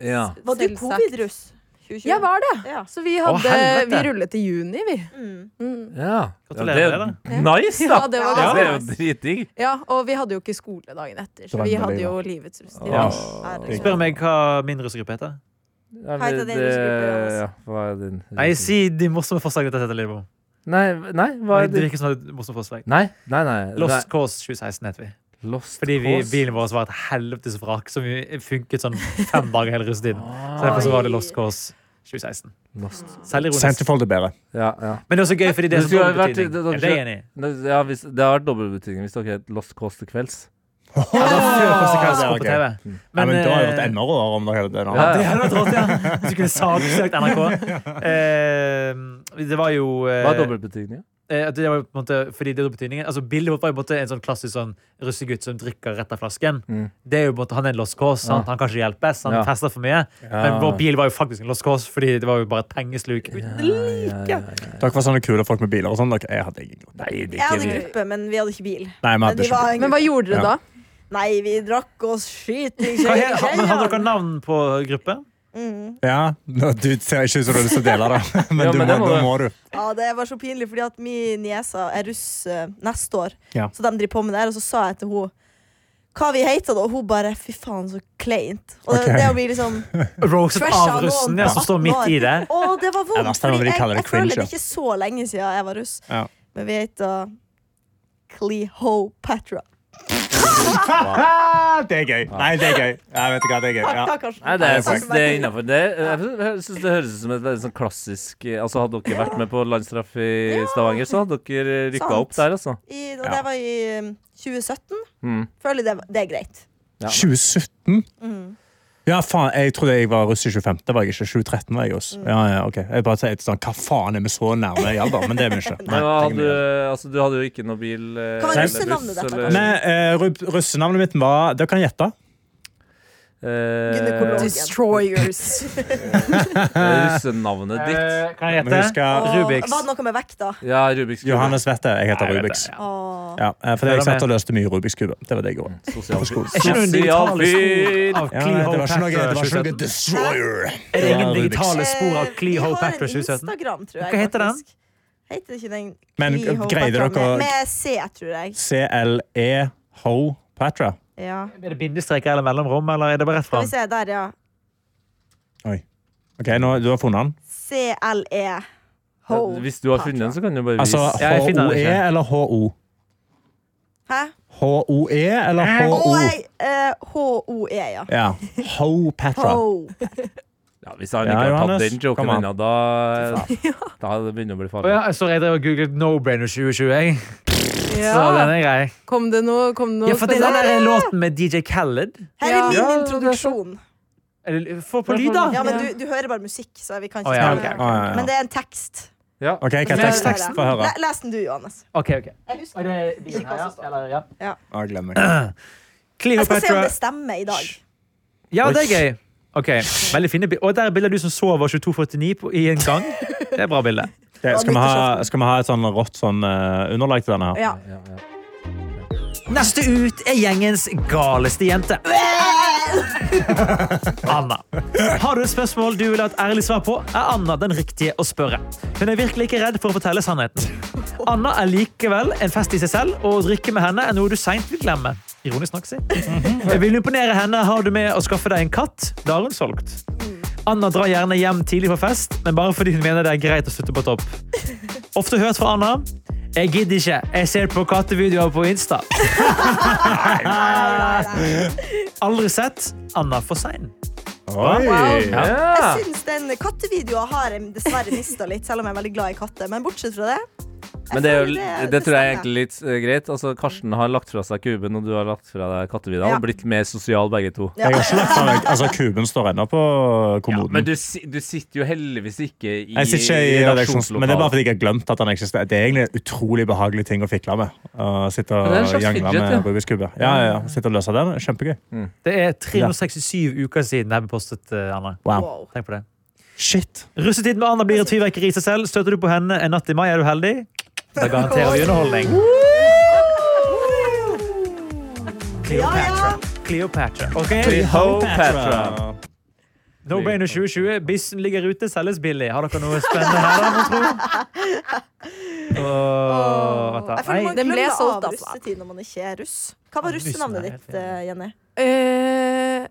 Ja. Var du covid-russ? 2020? Jeg var det. Ja. Så vi hadde Å, Vi rullet i juni, vi. Mm. Mm. ja. ja Gratulerer det er med nice, da! Ja, det var Ja, Ja, det er jo dritdigg. Ja, og vi hadde jo ikke skole dagen etter, så vi hadde jo livets russetid. Ja. Spør meg hva min russegruppe heter. Heter det- din russegruppe, Jonas? Ja, hva er din Nei, si de morsomme forslagene til dette Lillebo. Nei, nei, hva er Det det? virker som et morsomt forslag. Nei, nei, nei. Lost Cause 2016 heter vi. Lost Fordi vi, Cause. bilen vår var et helvetes vrak som funket sånn fem dager hele russetiden. Så derfor så var det Lost Cause 2016. Lost. Centerfold er bedre. Ja, ja. Men det er også gøy, fordi det er Det så skulle dobbel vært- betydning. det- det- det, det? Det, ja, hvis, det har vært dobbeltbetydning hvis dere het Lost Cause til kvelds. Ja, det var før konsekvenser kom på TV. Ja, men da har det eh, vært enda råere om dere hadde det. nå. Ja, Det hadde vært rått, ja. Hvis du kunne saksøkt NRK. Eh, det var jo eh, Hva er dobbeltbetydning? eh, det var jo på en måte, fordi det er betydningen altså Bildet vårt var jo på en måte en sånn klassisk sånn russegutt som drikker rett av flasken. Mm. Det er jo på en måte, Han er en lost cause. Sant? Ja. Han kan ikke hjelpes. Han Ja. fester for mye. Men vår bil var jo faktisk en lost cause, fordi det var jo bare et pengesluk. uten like. Dere var sånne kule folk med biler og sånn. Jeg hadde ingen Nei, det Jeg hadde gruppe, men vi hadde ikke bil. Nei, Men hadde de ikke var Men hva gjorde dere Ja. da? Nei, vi drakk oss skyting. Hva he- ha- men Hadde dere navn på gruppe? Mm. Ja, nå, Du ser ikke ut som du har lyst til å dele det, men, Ja, du men må, det må du. må du. Ja, det var så pinlig, fordi at min niese er russ uh, neste år. Ja. Så de driver på med det her, og så sa jeg til henne hva vi heter da, og hun bare fy faen, så kleint. Og okay. det, det å bli liksom Roasted av russen, ja, som står midt i det. Å, det var vondt! er Fordi jeg, jeg, jeg føler det er ikke så lenge siden jeg var russ. Ja. Men vi heter Cleopatra. Det er gøy. Nei, det er gøy. Jeg vet ikke hva det er gøy. Ja. Nei, det, jeg synes det er innafor. Det, jeg jeg synes det høres ut som et veldig sånn klassisk eh, Altså Hadde dere vært med på landstraff i Stavanger, så hadde dere rykka opp der, altså. I, og det var i um, 2017. Mm. Føler det, det er greit. Ja. 2017? Mm. Ja, faen, jeg trodde jeg var russ i 25. Det var jeg ikke. 2013 var jeg hos. Mm. Ja, ja, ok. Jeg bare tenkte sånn, Hva faen er vi så nærme i alder? Men det er vi ikke. Nei, ja, hadde, altså, du hadde jo ikke noe bil eh, Hva var eller russenavnet ditt, eh, ru- russenavnet mitt var Dere kan gjette. Eh, Gynekolog. Destroyers. Russenavnet ditt. Eh, Kan jeg gjette? husk at Rubiks. Var det noe med vekta? Ja, Rubiks kube. Johannes vet det. Jeg heter Nei, Rubiks. det, ja. for eh, fordi jeg satt og løste mye Rubiks kube. Det var det jeg gjorde. Sosial På skolen. Er ikke noen Sosial fyr. Ja, det var ikke noe, det var ikke noe Destroyer. Er det ingen digitale spor av har en 2017? Instagram. Hva heter den? Heter ikke den Men greide dere med C, tror jeg. CLE Ho Patra. Ja. Er det bindestreker eller mellomrom, eller er det bare rett Skal fram? vi se, der, ja. Ok, nå, Du har funnet den? CLE. Ho. Hvis du har funnet den, så kan du bare Altså vise. Altså HOE eller HO? Hæ? HOE eller HO? jeg- eh, H-O-E, ja. Ja. Ho Patra. Ho. Ja, hvis han Ja, ikke har tatt den joken ennå, da, da begynner det å bli farlig. farlig. ja, sorry, jeg drev og googlet No Brainer 2020. Så den er grei. Kom det noe, kom det noe Ja, for det er den der låten med DJ Khaled. Her er min Ja, introduksjon. Få på lyd, da! Ja, men du, du hører bare musikk, så vi kan ikke Å, ja, spille ok, ok. Men det er en tekst. Ja. Ok, hva er Les teksten? Få høre. Le- Les den du, Johannes. Ok, ok. Jeg husker det. Eller, ja. Jeg glemmer meg. Jeg skal se om Cleopatra det stemmer i dag. Ja, det er gøy. Ok, Veldig fine bilder. Og der er bildet av du som sover 22.49 på- i en gang. Det er bra bilde. Ok, skal, vi ha, skal vi ha et sånn rått sånn uh, underlag til denne her? Ja. Ja, ja. Neste ut er gjengens galeste jente. Anna. Har du et spørsmål du vil ha et ærlig svar på, er Anna den riktige å spørre. Hun er virkelig ikke redd for å fortelle sannheten. Anna er likevel en fest i seg selv, og å drikke med henne er noe du seint vil glemme. Ironisk nok, si. Vil du imponere henne, har du med å skaffe deg en katt. Da har hun solgt. Anna drar gjerne hjem tidlig fra fest, men bare fordi hun mener det er greit å slutte på topp. Ofte hørt fra Anna. Jeg gidder ikke. Jeg ser på kattevideoer på Insta. Aldri sett. Anna for sein. Oi! Ja. Jeg syns den kattevideoen har jeg dessverre mista litt, selv om jeg er veldig glad i katter. Men bortsett fra det Men det, er jo, det, det tror jeg er egentlig litt eh, greit. Altså, Karsten har lagt fra seg kuben, og du har lagt fra deg kattevideoen. Ja. Og blitt mer sosial begge to. Ja. Jeg har ikke lagt fra meg Altså, Kuben står ennå på Ja, kommoden. men du, si- du sitter jo heldigvis ikke i jeg sitter ikke i redaksjonslokalet. Men det er bare fordi jeg har glemt at han eksisterer. Det er egentlig en utrolig behagelig ting å fikle med. Å sitte Men det er en og slags jangle fidget, med ja. Rubiks kube. Ja, ja, ja. Sitte og løse den. Kjempegøy. Det er 367 uker siden det ble postet, eh, Anna. Wow. Wow. Tenk på det. Shit. Russetid med Anna blir et fyrverkeri i seg selv. Støter du på henne en natt i mai, er du heldig. Da garanterer vi underholdning. Cleopatra. Cleopatra. Ok, Cleopatra. No Brainer 2020. Bissen ligger ute, selges billig. Har dere noe spennende her, da, mon tro? Oh, oh. Jeg føler man glemmer solgt, av russetid når man ikke er russ. Hva var russenavnet ditt, eh, Jenny? Uh,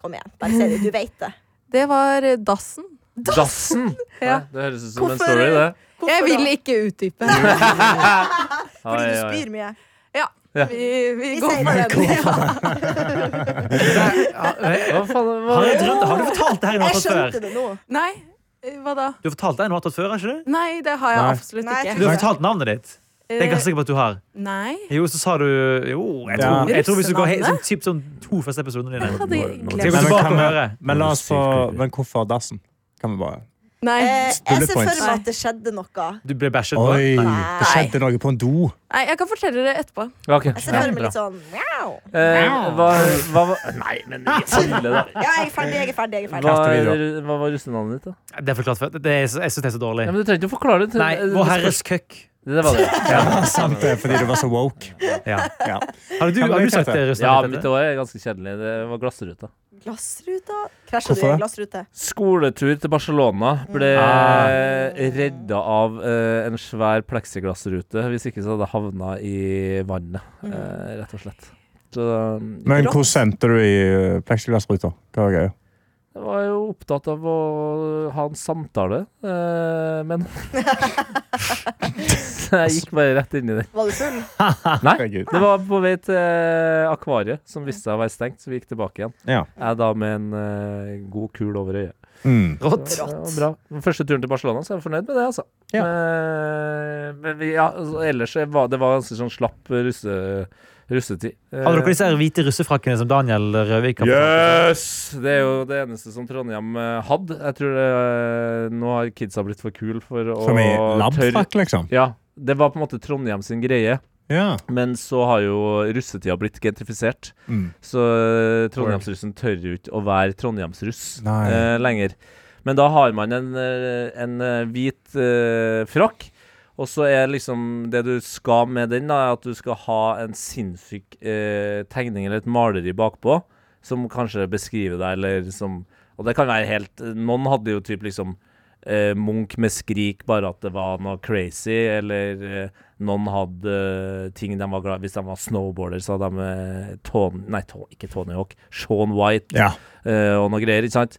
Kom igjen, bare si det. Du vet det. det var Dassen. Dassen! Ja. Det høres ut som en story, det. Hvorfor Jeg vil da? ikke utdype. Fordi du spyr mye. Ja, Ja. vi, vi Vi går for det. Ja. Hva faen, hva? Har, du, har du fortalt det her i før? Jeg skjønte det nå. Nei, eh, hva da? Du har fortalt det i noe før, har ikke du? Nei, det har jeg Nei. absolutt Nei, ikke. Du har fortalt navnet ditt. Det er jeg ganske sikker på at du har. Nei. Jo, så sa du Jo, jeg Ja. tror, jeg tror hvis du går helt, sånn, typ sånn to første episodene Jeg dine. Skal vi gå Men, tilbake og høre? men la oss få Men hvorfor dassen? Kan vi bare Nei. Eh, jeg ser for meg at det skjedde noe. Du ble bæsjet på? Oi! Nei. Det skjedde noe på en do. Nei, jeg kan fortelle det etterpå. Okay. Jeg ser for meg litt sånn mjau. Eh, hva, hva Nei, men alle, da. Ja, jeg er ferdig, jeg er ferdig. Jeg er ferdig. Hva, er- hva var russenavnet ditt, da? Det er forklart før. Det er, jeg syns det er så dårlig. Ja, men Du trenger ikke å forklare det. til- Nei, Vår Herres køkk. Det var det. Ja, sant det, fordi du var så woke. Ja. Ja. Har du, har du sagt det, Russland? Ja, mitt òg er ganske kjedelig. Det var glassruta. Glassruta? Krasja du i glassrute? Skoletur til Barcelona ble mm. redda av uh, en svær pleksiglassrute. Hvis ikke så hadde jeg havna i vannet, eh, rett og slett. Så, Men Rått. hvor sendte du i uh, pleksiglassruta? Hva var greia? Jeg var jo opptatt av å ha en samtale, eh, men jeg gikk bare rett inn i det. Var du full? Nei, det var på vei til akvariet, som viste seg å være stengt, så vi gikk tilbake igjen. Ja. Jeg da med en eh, god kul over øyet. Mm. Rått. Så bra. Første turen til Barcelona, så er jeg fornøyd med det, altså. Ja. Men, men vi, ja, altså, ellers er- var det var ganske sånn slapp russe, russetid. Hadde dere disse hvite russefrakkene som Daniel Røvik har? Yes! Det er jo det eneste som Trondheim eh, hadde. Jeg tror det, eh, nå har kidsa blitt for kule for å Som i labfrakk, liksom? Ja. Det var på en måte Trondheim sin greie, Ja. men så har jo russetida blitt gentrifisert. Mm. Så eh, trondheimsrussen tør jo ikke å være trondheimsruss eh, lenger. Men da har man en, en hvit eh, frakk. Og så er liksom det du skal med den, da, er at du skal ha en sinnssyk eh, tegning eller et maleri bakpå, som kanskje beskriver deg, eller som Og det kan være helt Noen hadde jo typ liksom eh, Munch med skrik, bare at det var noe crazy, eller eh, noen hadde ting de var glad Hvis de var snowboarder, så hadde de eh, Tony Nei, to, ikke Tony Hawk. Sean White Ja. eh, og noe greier, ikke sant?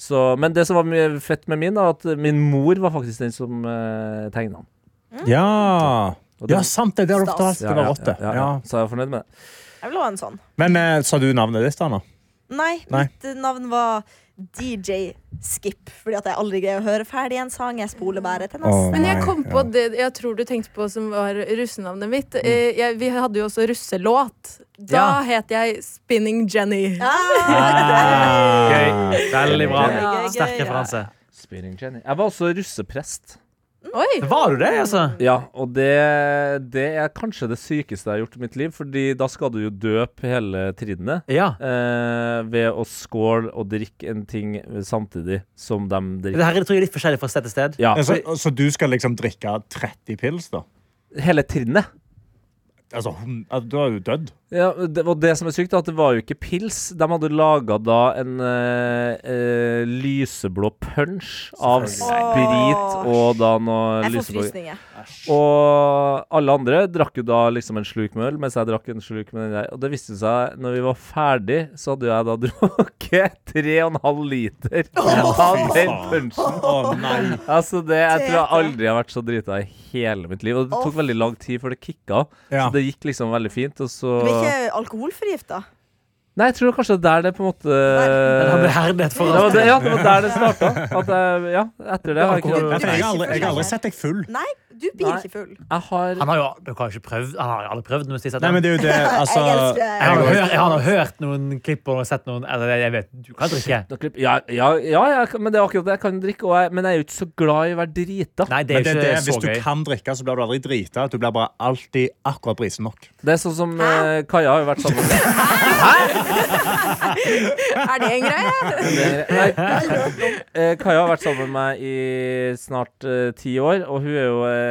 Så, men det som var mye fett med min, da, at min mor var faktisk den som eh, tegna den. Ja. Og det- ja, sant det. Det har du Stas. fortalt. Det var rått, det. Ja, ja, Ja. ja. Så jeg er fornøyd med det. Jeg vil ha en sånn. Men eh, sa du navnet ditt, Anna? Nei, Nei. mitt eh, navn var DJ Skip. Fordi at jeg aldri greier å høre ferdig en sang. Jeg spoler bare til neste. Men jeg kom på ja. det jeg tror du tenkte på som var russenavnet mitt. Eh, jeg, vi hadde jo også russelåt. Da Ja. het jeg Spinning Jenny. Ah. Gøy. Veldig bra. Gøy, gøy, gøy, Sterk ja. referanse. Spinning Jenny. Jeg var også russeprest. Oi! Var du det, altså? Ja, og det, det er kanskje det sykeste jeg har gjort i mitt liv, Fordi da skal du jo døpe hele trinnet. Ja. Eh, ved å skåle og drikke en ting samtidig som de drikker. Det her er, tror jeg er litt forskjellig fra sted til sted. Ja, Så, så du skal liksom drikke 30 pils, da? hele trinnet. Altså, hun- altså, Da er dødd. Ja, det, og det som er sykt, er at det var jo ikke pils. De hadde laga da en eh, eh, lyseblå punch av sprit og da noe lyseblå. Og alle andre drakk jo da liksom en sluk med øl, mens jeg drakk en sluk med den der. Og det viste seg, når vi var ferdig, så hadde jeg da drukket tre og en halv liter av den punchen. Oh, nei. Altså det, Jeg tror jeg aldri har vært så drita i hele mitt liv. Og det tok veldig lang tid før det kicka. Ja. Så det gikk liksom veldig fint. Og så Du er ikke alkoholforgifta? Nei, jeg tror kanskje det er der det på en måte han ble herdet for det det, Ja, det var der det starta. At ja, etter det har ikke jeg har aldri sett deg full. Nei, du blir Nei. ikke full. Jeg har Han har jo du har ikke prøvd Han har aldri prøvd noe sist. Nei, men det er jo det, altså Jeg elsker Jeg har, hørt, jeg har hørt noen klipp og sett noen eller, Jeg vet, du kan drikke. Ja, ja, ja jeg men det er akkurat det. Jeg kan drikke, og jeg, men jeg er jo ikke så glad i å være drita. Nei, det Men er det jo er det, så hvis så du gøy. kan drikke, så blir du aldri drita. Du blir bare alltid akkurat brisen nok. Det er sånn som eh, Kaja har jo vært sammen med Er det en greie? Nei, eh, Kaja har vært sammen med meg i snart uh, ti år, og hun er jo eh,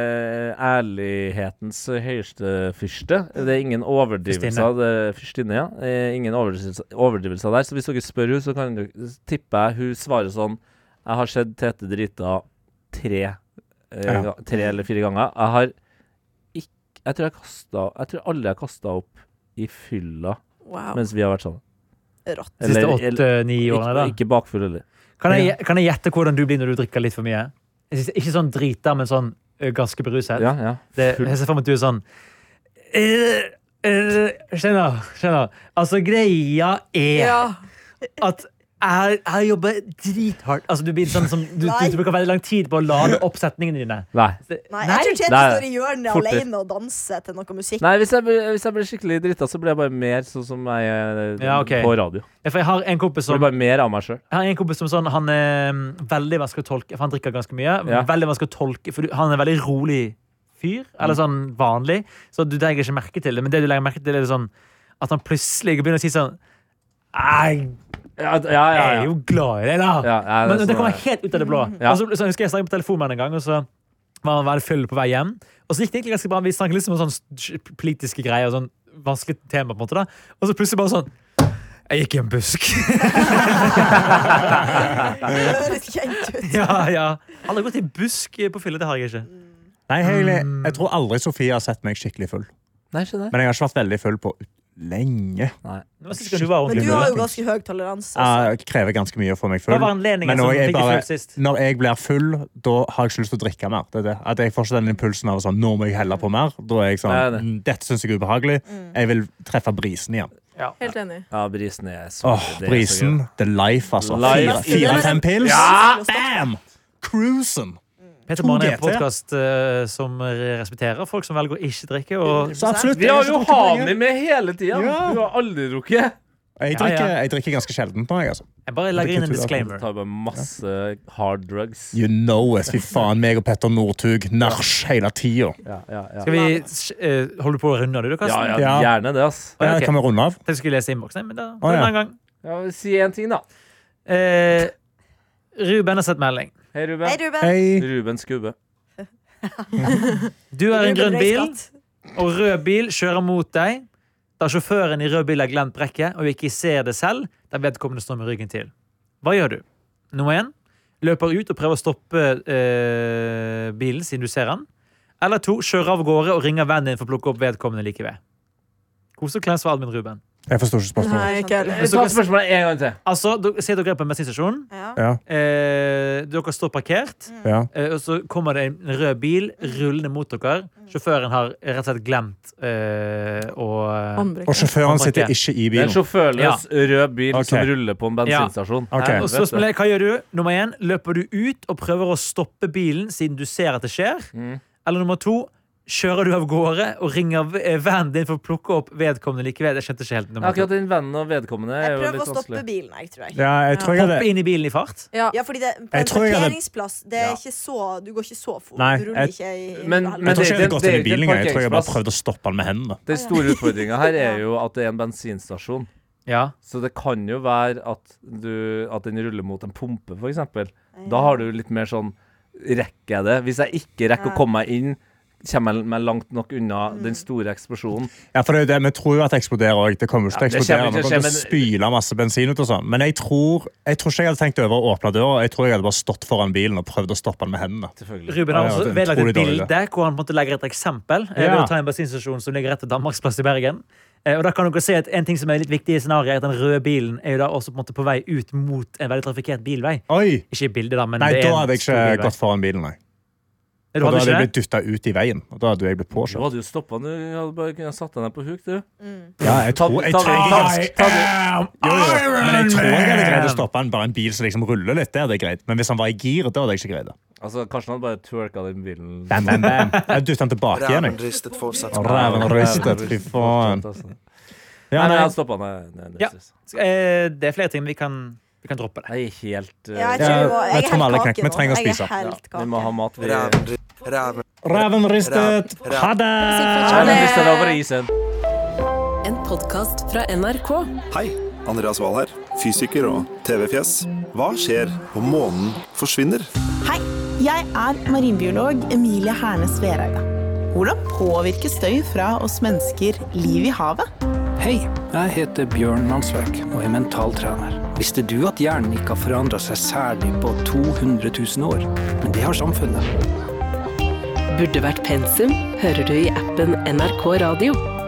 ærlighetens høyeste fyrste. Det er ingen overdrivelser. Det er Fyrstinne, ja. Eh, ingen overdrivelser, overdrivelser der. Så hvis dere spør henne, så kan du tippe jeg hun svarer sånn Jeg har sett Tete drita tre, eh, Ja. tre eller fire ganger. Jeg har ikke Jeg tror jeg kasta Jeg tror alle jeg kasta opp i fylla Wow. mens vi har vært sammen. Rått. Siste Eller- åtte-ni årene, da. Ikke, ikke bakfull heller. Kan jeg, kan jeg gjette hvordan du blir når du drikker litt for mye? Jeg synes, ikke sånn drita, men sånn ganske beruset. Ja, ja. Det, jeg ser for meg at du er sånn eh, eh, Skjønner. skjønner. Altså, greia er Ja. at jeg, jeg jobber drithardt. Altså, du, blir sånn som, du, du, du bruker veldig lang tid på å lade opp setningene dine. Nei. Nei, jeg tror ikke jeg står i hjørnet Fortere. alene og danser til noe musikk. Nei, hvis jeg, blir- hvis jeg blir skikkelig drita, så blir jeg bare mer sånn som jeg er Ja, okay. på radio. Ja, For jeg har en kompis som blir bare mer av meg selv. Jeg har en kompis som sånn, han er mm, veldig vanskelig å tolke, for han drikker ganske mye. Ja. Veldig vanskelig å tolke, for Han er en veldig rolig fyr, eller sånn vanlig, så du legger ikke merke til det. Men det du legger merke til, er sånn at han plutselig begynner å si sånn Jeg Ja, ja, ja. er jo glad i deg, da! Ja, ja, Men det det kommer er. helt ut av det blå. Ja. Og så, så husker jeg snakket på telefonen en gang, og så var han full på vei hjem. Og så gikk det egentlig ganske bra. Vi snakket liksom om sånn politiske greier og sånn vanskelig tema. på en måte da Og så plutselig bare sånn Jeg gikk i en busk. Det høres kjent ut. ja, ja. Aldri gått i busk på fylle, det har jeg ikke. Nei, jeg, jeg tror aldri Sofie har sett meg skikkelig full. Nei, ikke det. Men jeg har ikke vært veldig full på lenge. Nei. du var Men du har jo ganske høy toleranse. Altså. Jeg krever ganske mye å få meg Hva full. var Men når jeg, bare, når jeg blir full, da har jeg ikke lyst til å drikke mer. Det er det. At jeg får ikke den impulsen av sånn, nå må jeg helle på mer. Da er jeg sånn, det er «Mm, dette syns jeg er ubehagelig. Jeg vil treffe brisen igjen. Ja. Helt enig. Ja, brisen er så Åh, det er så brisen. The life, altså. Fire-fem pils. Ja! Bam! Cruisen. Peter Mann er en podkast uh, som respekterer folk som velger å ikke drikke. Og Så absolutt. Vi har jo. Hani med hele tida. Ja. Du har aldri drukket. Jeg drikker, ja. jeg drikker ganske sjelden på meg. altså. jeg bare legger inn en er disclaimer. Tar bare masse hard drugs. You know it. Fy faen, meg og Petter Northug. Nach hele tida. Ja, ja, ja. Skal vi uh, holde på å runde av, du, Karsten? ja, Ja. gjerne det, ass. Ja, ok. Kan vi runde av? Jeg skulle lese innboksen, men da oh, ja. en gang. Ja, si én ting, da. Eh, Ruben har sett melding. Hei, Ruben. Hei, Ruben. Hei. Ruben Skubbe. Du har en grønn bil, og rød bil kjører mot deg. Da sjåføren i rød bil har glemt brekket og ikke ser det selv, der vedkommende står med ryggen til. Hva gjør du? Nummer én løper ut og prøver å stoppe øh, bilen siden du ser den. Eller to kjører av gårde og ringer vennen din for å plukke opp vedkommende like ved. Kos og klem svar, min Ruben. Jeg forstår ikke spørsmålet. Nei, ikke heller. Ta spørsmålet en gang til. Altså, sier Si dere er på en bensinstasjon. Ja. Ja, Eh, dere står parkert. ja. Eh, og så kommer det en rød bil rullende mot dere. Sjåføren har rett og slett glemt eh, å Håndbrekk. Og sjåføren Håndbrekket. sitter ikke i Det er en bilen. sjåførløs rød bil Ok. som ruller på en bensinstasjon. Ok. Og spørsmålet er, hva gjør du? Nummer én, løper du ut og prøver å stoppe bilen siden du ser at det skjer? Mm. Eller nummer to, kjører du av gårde og ringer eh, vennen din for å plukke opp vedkommende likevel? Jeg skjønte ikke helt nummer. Akkurat din venn og vedkommende er Jeg prøver å stoppe bilen, jeg, tror jeg. Ja, jeg tror jeg Hoppe inn i bilen i fart? Ja. Ja, fordi det, på en parkeringsplass det er ikke så, Du går ikke så fort. Nei, du ruller jeg- ikke i, i Men- men Jeg tror ikke jeg det- hadde gått inn i bilen engang. Jeg tror jeg bare prøvde å stoppe den med hendene. Den store utfordringa her er jo at det er en bensinstasjon. Ja. Så det kan jo være at, du, at den ruller mot en pumpe, f.eks. Da har du litt mer sånn Rekker jeg det? Hvis jeg ikke rekker Ja. å komme meg inn, kommer man meg langt nok unna den store eksplosjonen. Ja, for det, er det, Vi tror jo at det eksploderer òg. Det kommer ikke Ja, til å eksplodere. kommer Vi til kommer til å spyle masse bensin ut og sånn. Men jeg tror, jeg tror ikke jeg hadde tenkt over å åpne døra. Jeg tror jeg hadde bare stått foran bilen og prøvd å stoppe den med hendene. Ruben har også vedlagt et bilde hvor han på en måte legger et eksempel. eh, Ja. Ved å ta en bensinstasjon som ligger rett ved Danmarksplass i Bergen. Eh, Og da kan dere se at En ting som er litt viktig i scenarioet, er at den røde bilen er jo da også på en måte på vei ut mot en veldig trafikkert bilvei. Oi! Ikke i bildet, da, men Nei, det er da hadde jeg ikke gått foran bilen, nei. For da hadde jeg blitt dytta ut i veien. Og da hadde jeg blitt Du hadde jo stoppa Du hadde bare kunnet satt deg ned på huk, du. Ja, jeg tror jeg trenger er ganske. Men jeg tror jeg hadde greid å stoppe en, bare en bil som liksom ruller litt. Det hadde jeg greid. Men hvis han var i gir, da hadde jeg ikke greid det. Altså, Karsten hadde bare twerka den bilen. Bam, bam, bam. Jeg dytta den tilbake igjen. Ræven jeg. ristet fortsatt. Og Ræven ristet, fy faen. Altså. Ja, Nei, han stoppa. Nei. Eh, Det er flere ting, vi kan, vi kan droppe det. Jeg er helt uh, Ja, jeg, jeg jeg tror er vi alle helt kan- vi trenger å spise. Vi må ha mat. Ræven, ri- ræven, Ræven ristet. Ha det! Ræven er over isen. En podkast fra NRK. Hei, Andreas Wahl her, fysiker og TV-fjes. Hva skjer om månen forsvinner? Hei, jeg er marinbiolog Emilie Hernes Vereide. Hvordan påvirker støy fra oss mennesker liv i havet? Hei, jeg heter Bjørn Mansverk og er mentaltrener. Visste du at hjernen ikke har forandra seg særlig på 200 000 år? Men det har samfunnet. Burde vært pensum hører du i appen NRK Radio.